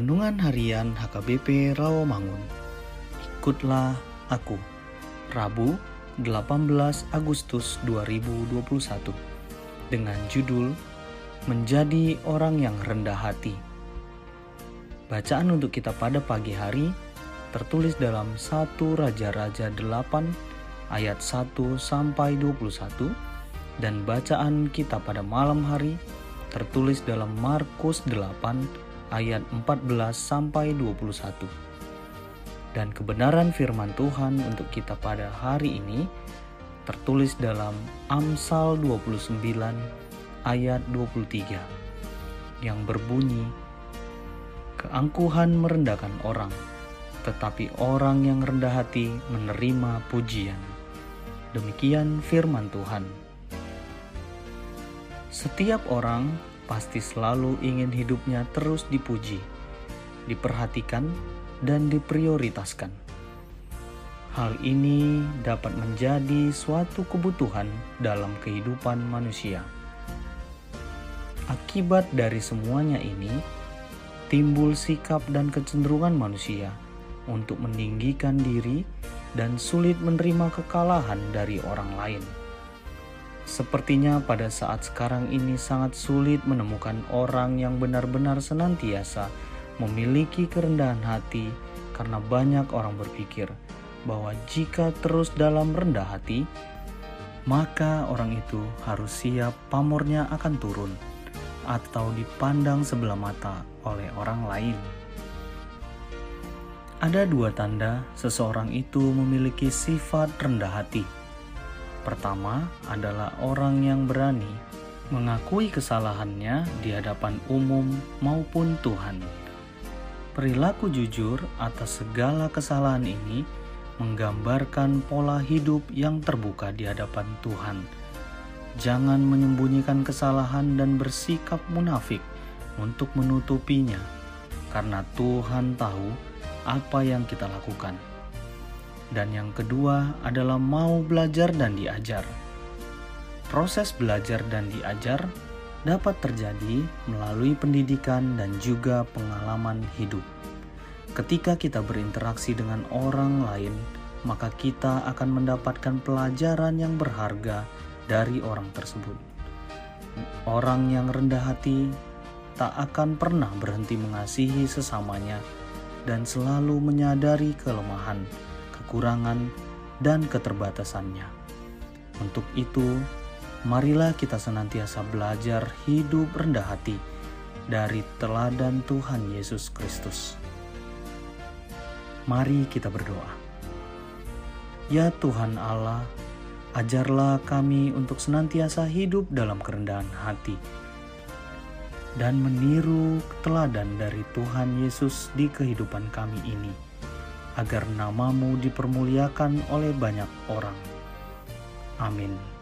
Renungan Harian HKBP Rawamangun. Ikutlah aku. Rabu, 18 Agustus 2021. Dengan judul Menjadi Orang yang Rendah Hati. Bacaan untuk kita pada pagi hari tertulis dalam 1 Raja-Raja 8 ayat 1 sampai 21 dan bacaan kita pada malam hari tertulis dalam Markus 8 ayat 14 sampai 21. Dan kebenaran firman Tuhan untuk kita pada hari ini tertulis dalam Amsal 29 ayat 23 yang berbunyi Keangkuhan merendahkan orang, tetapi orang yang rendah hati menerima pujian. Demikian firman Tuhan. Setiap orang pasti selalu ingin hidupnya terus dipuji, diperhatikan, dan diprioritaskan. Hal ini dapat menjadi suatu kebutuhan dalam kehidupan manusia. Akibat dari semuanya ini, timbul sikap dan kecenderungan manusia untuk meninggikan diri dan sulit menerima kekalahan dari orang lain. Sepertinya pada saat sekarang ini sangat sulit menemukan orang yang benar-benar senantiasa memiliki kerendahan hati karena banyak orang berpikir bahwa jika terus dalam rendah hati, maka orang itu harus siap pamornya akan turun atau dipandang sebelah mata oleh orang lain. Ada dua tanda seseorang itu memiliki sifat rendah hati Pertama adalah orang yang berani mengakui kesalahannya di hadapan umum maupun Tuhan. Perilaku jujur atas segala kesalahan ini menggambarkan pola hidup yang terbuka di hadapan Tuhan. Jangan menyembunyikan kesalahan dan bersikap munafik untuk menutupinya, karena Tuhan tahu apa yang kita lakukan dan yang kedua adalah mau belajar dan diajar. Proses belajar dan diajar dapat terjadi melalui pendidikan dan juga pengalaman hidup. Ketika kita berinteraksi dengan orang lain, maka kita akan mendapatkan pelajaran yang berharga dari orang tersebut. Orang yang rendah hati tak akan pernah berhenti mengasihi sesamanya dan selalu menyadari kelemahan kekurangan, dan keterbatasannya. Untuk itu, marilah kita senantiasa belajar hidup rendah hati dari teladan Tuhan Yesus Kristus. Mari kita berdoa. Ya Tuhan Allah, ajarlah kami untuk senantiasa hidup dalam kerendahan hati dan meniru teladan dari Tuhan Yesus di kehidupan kami ini agar namamu dipermuliakan oleh banyak orang. Amin.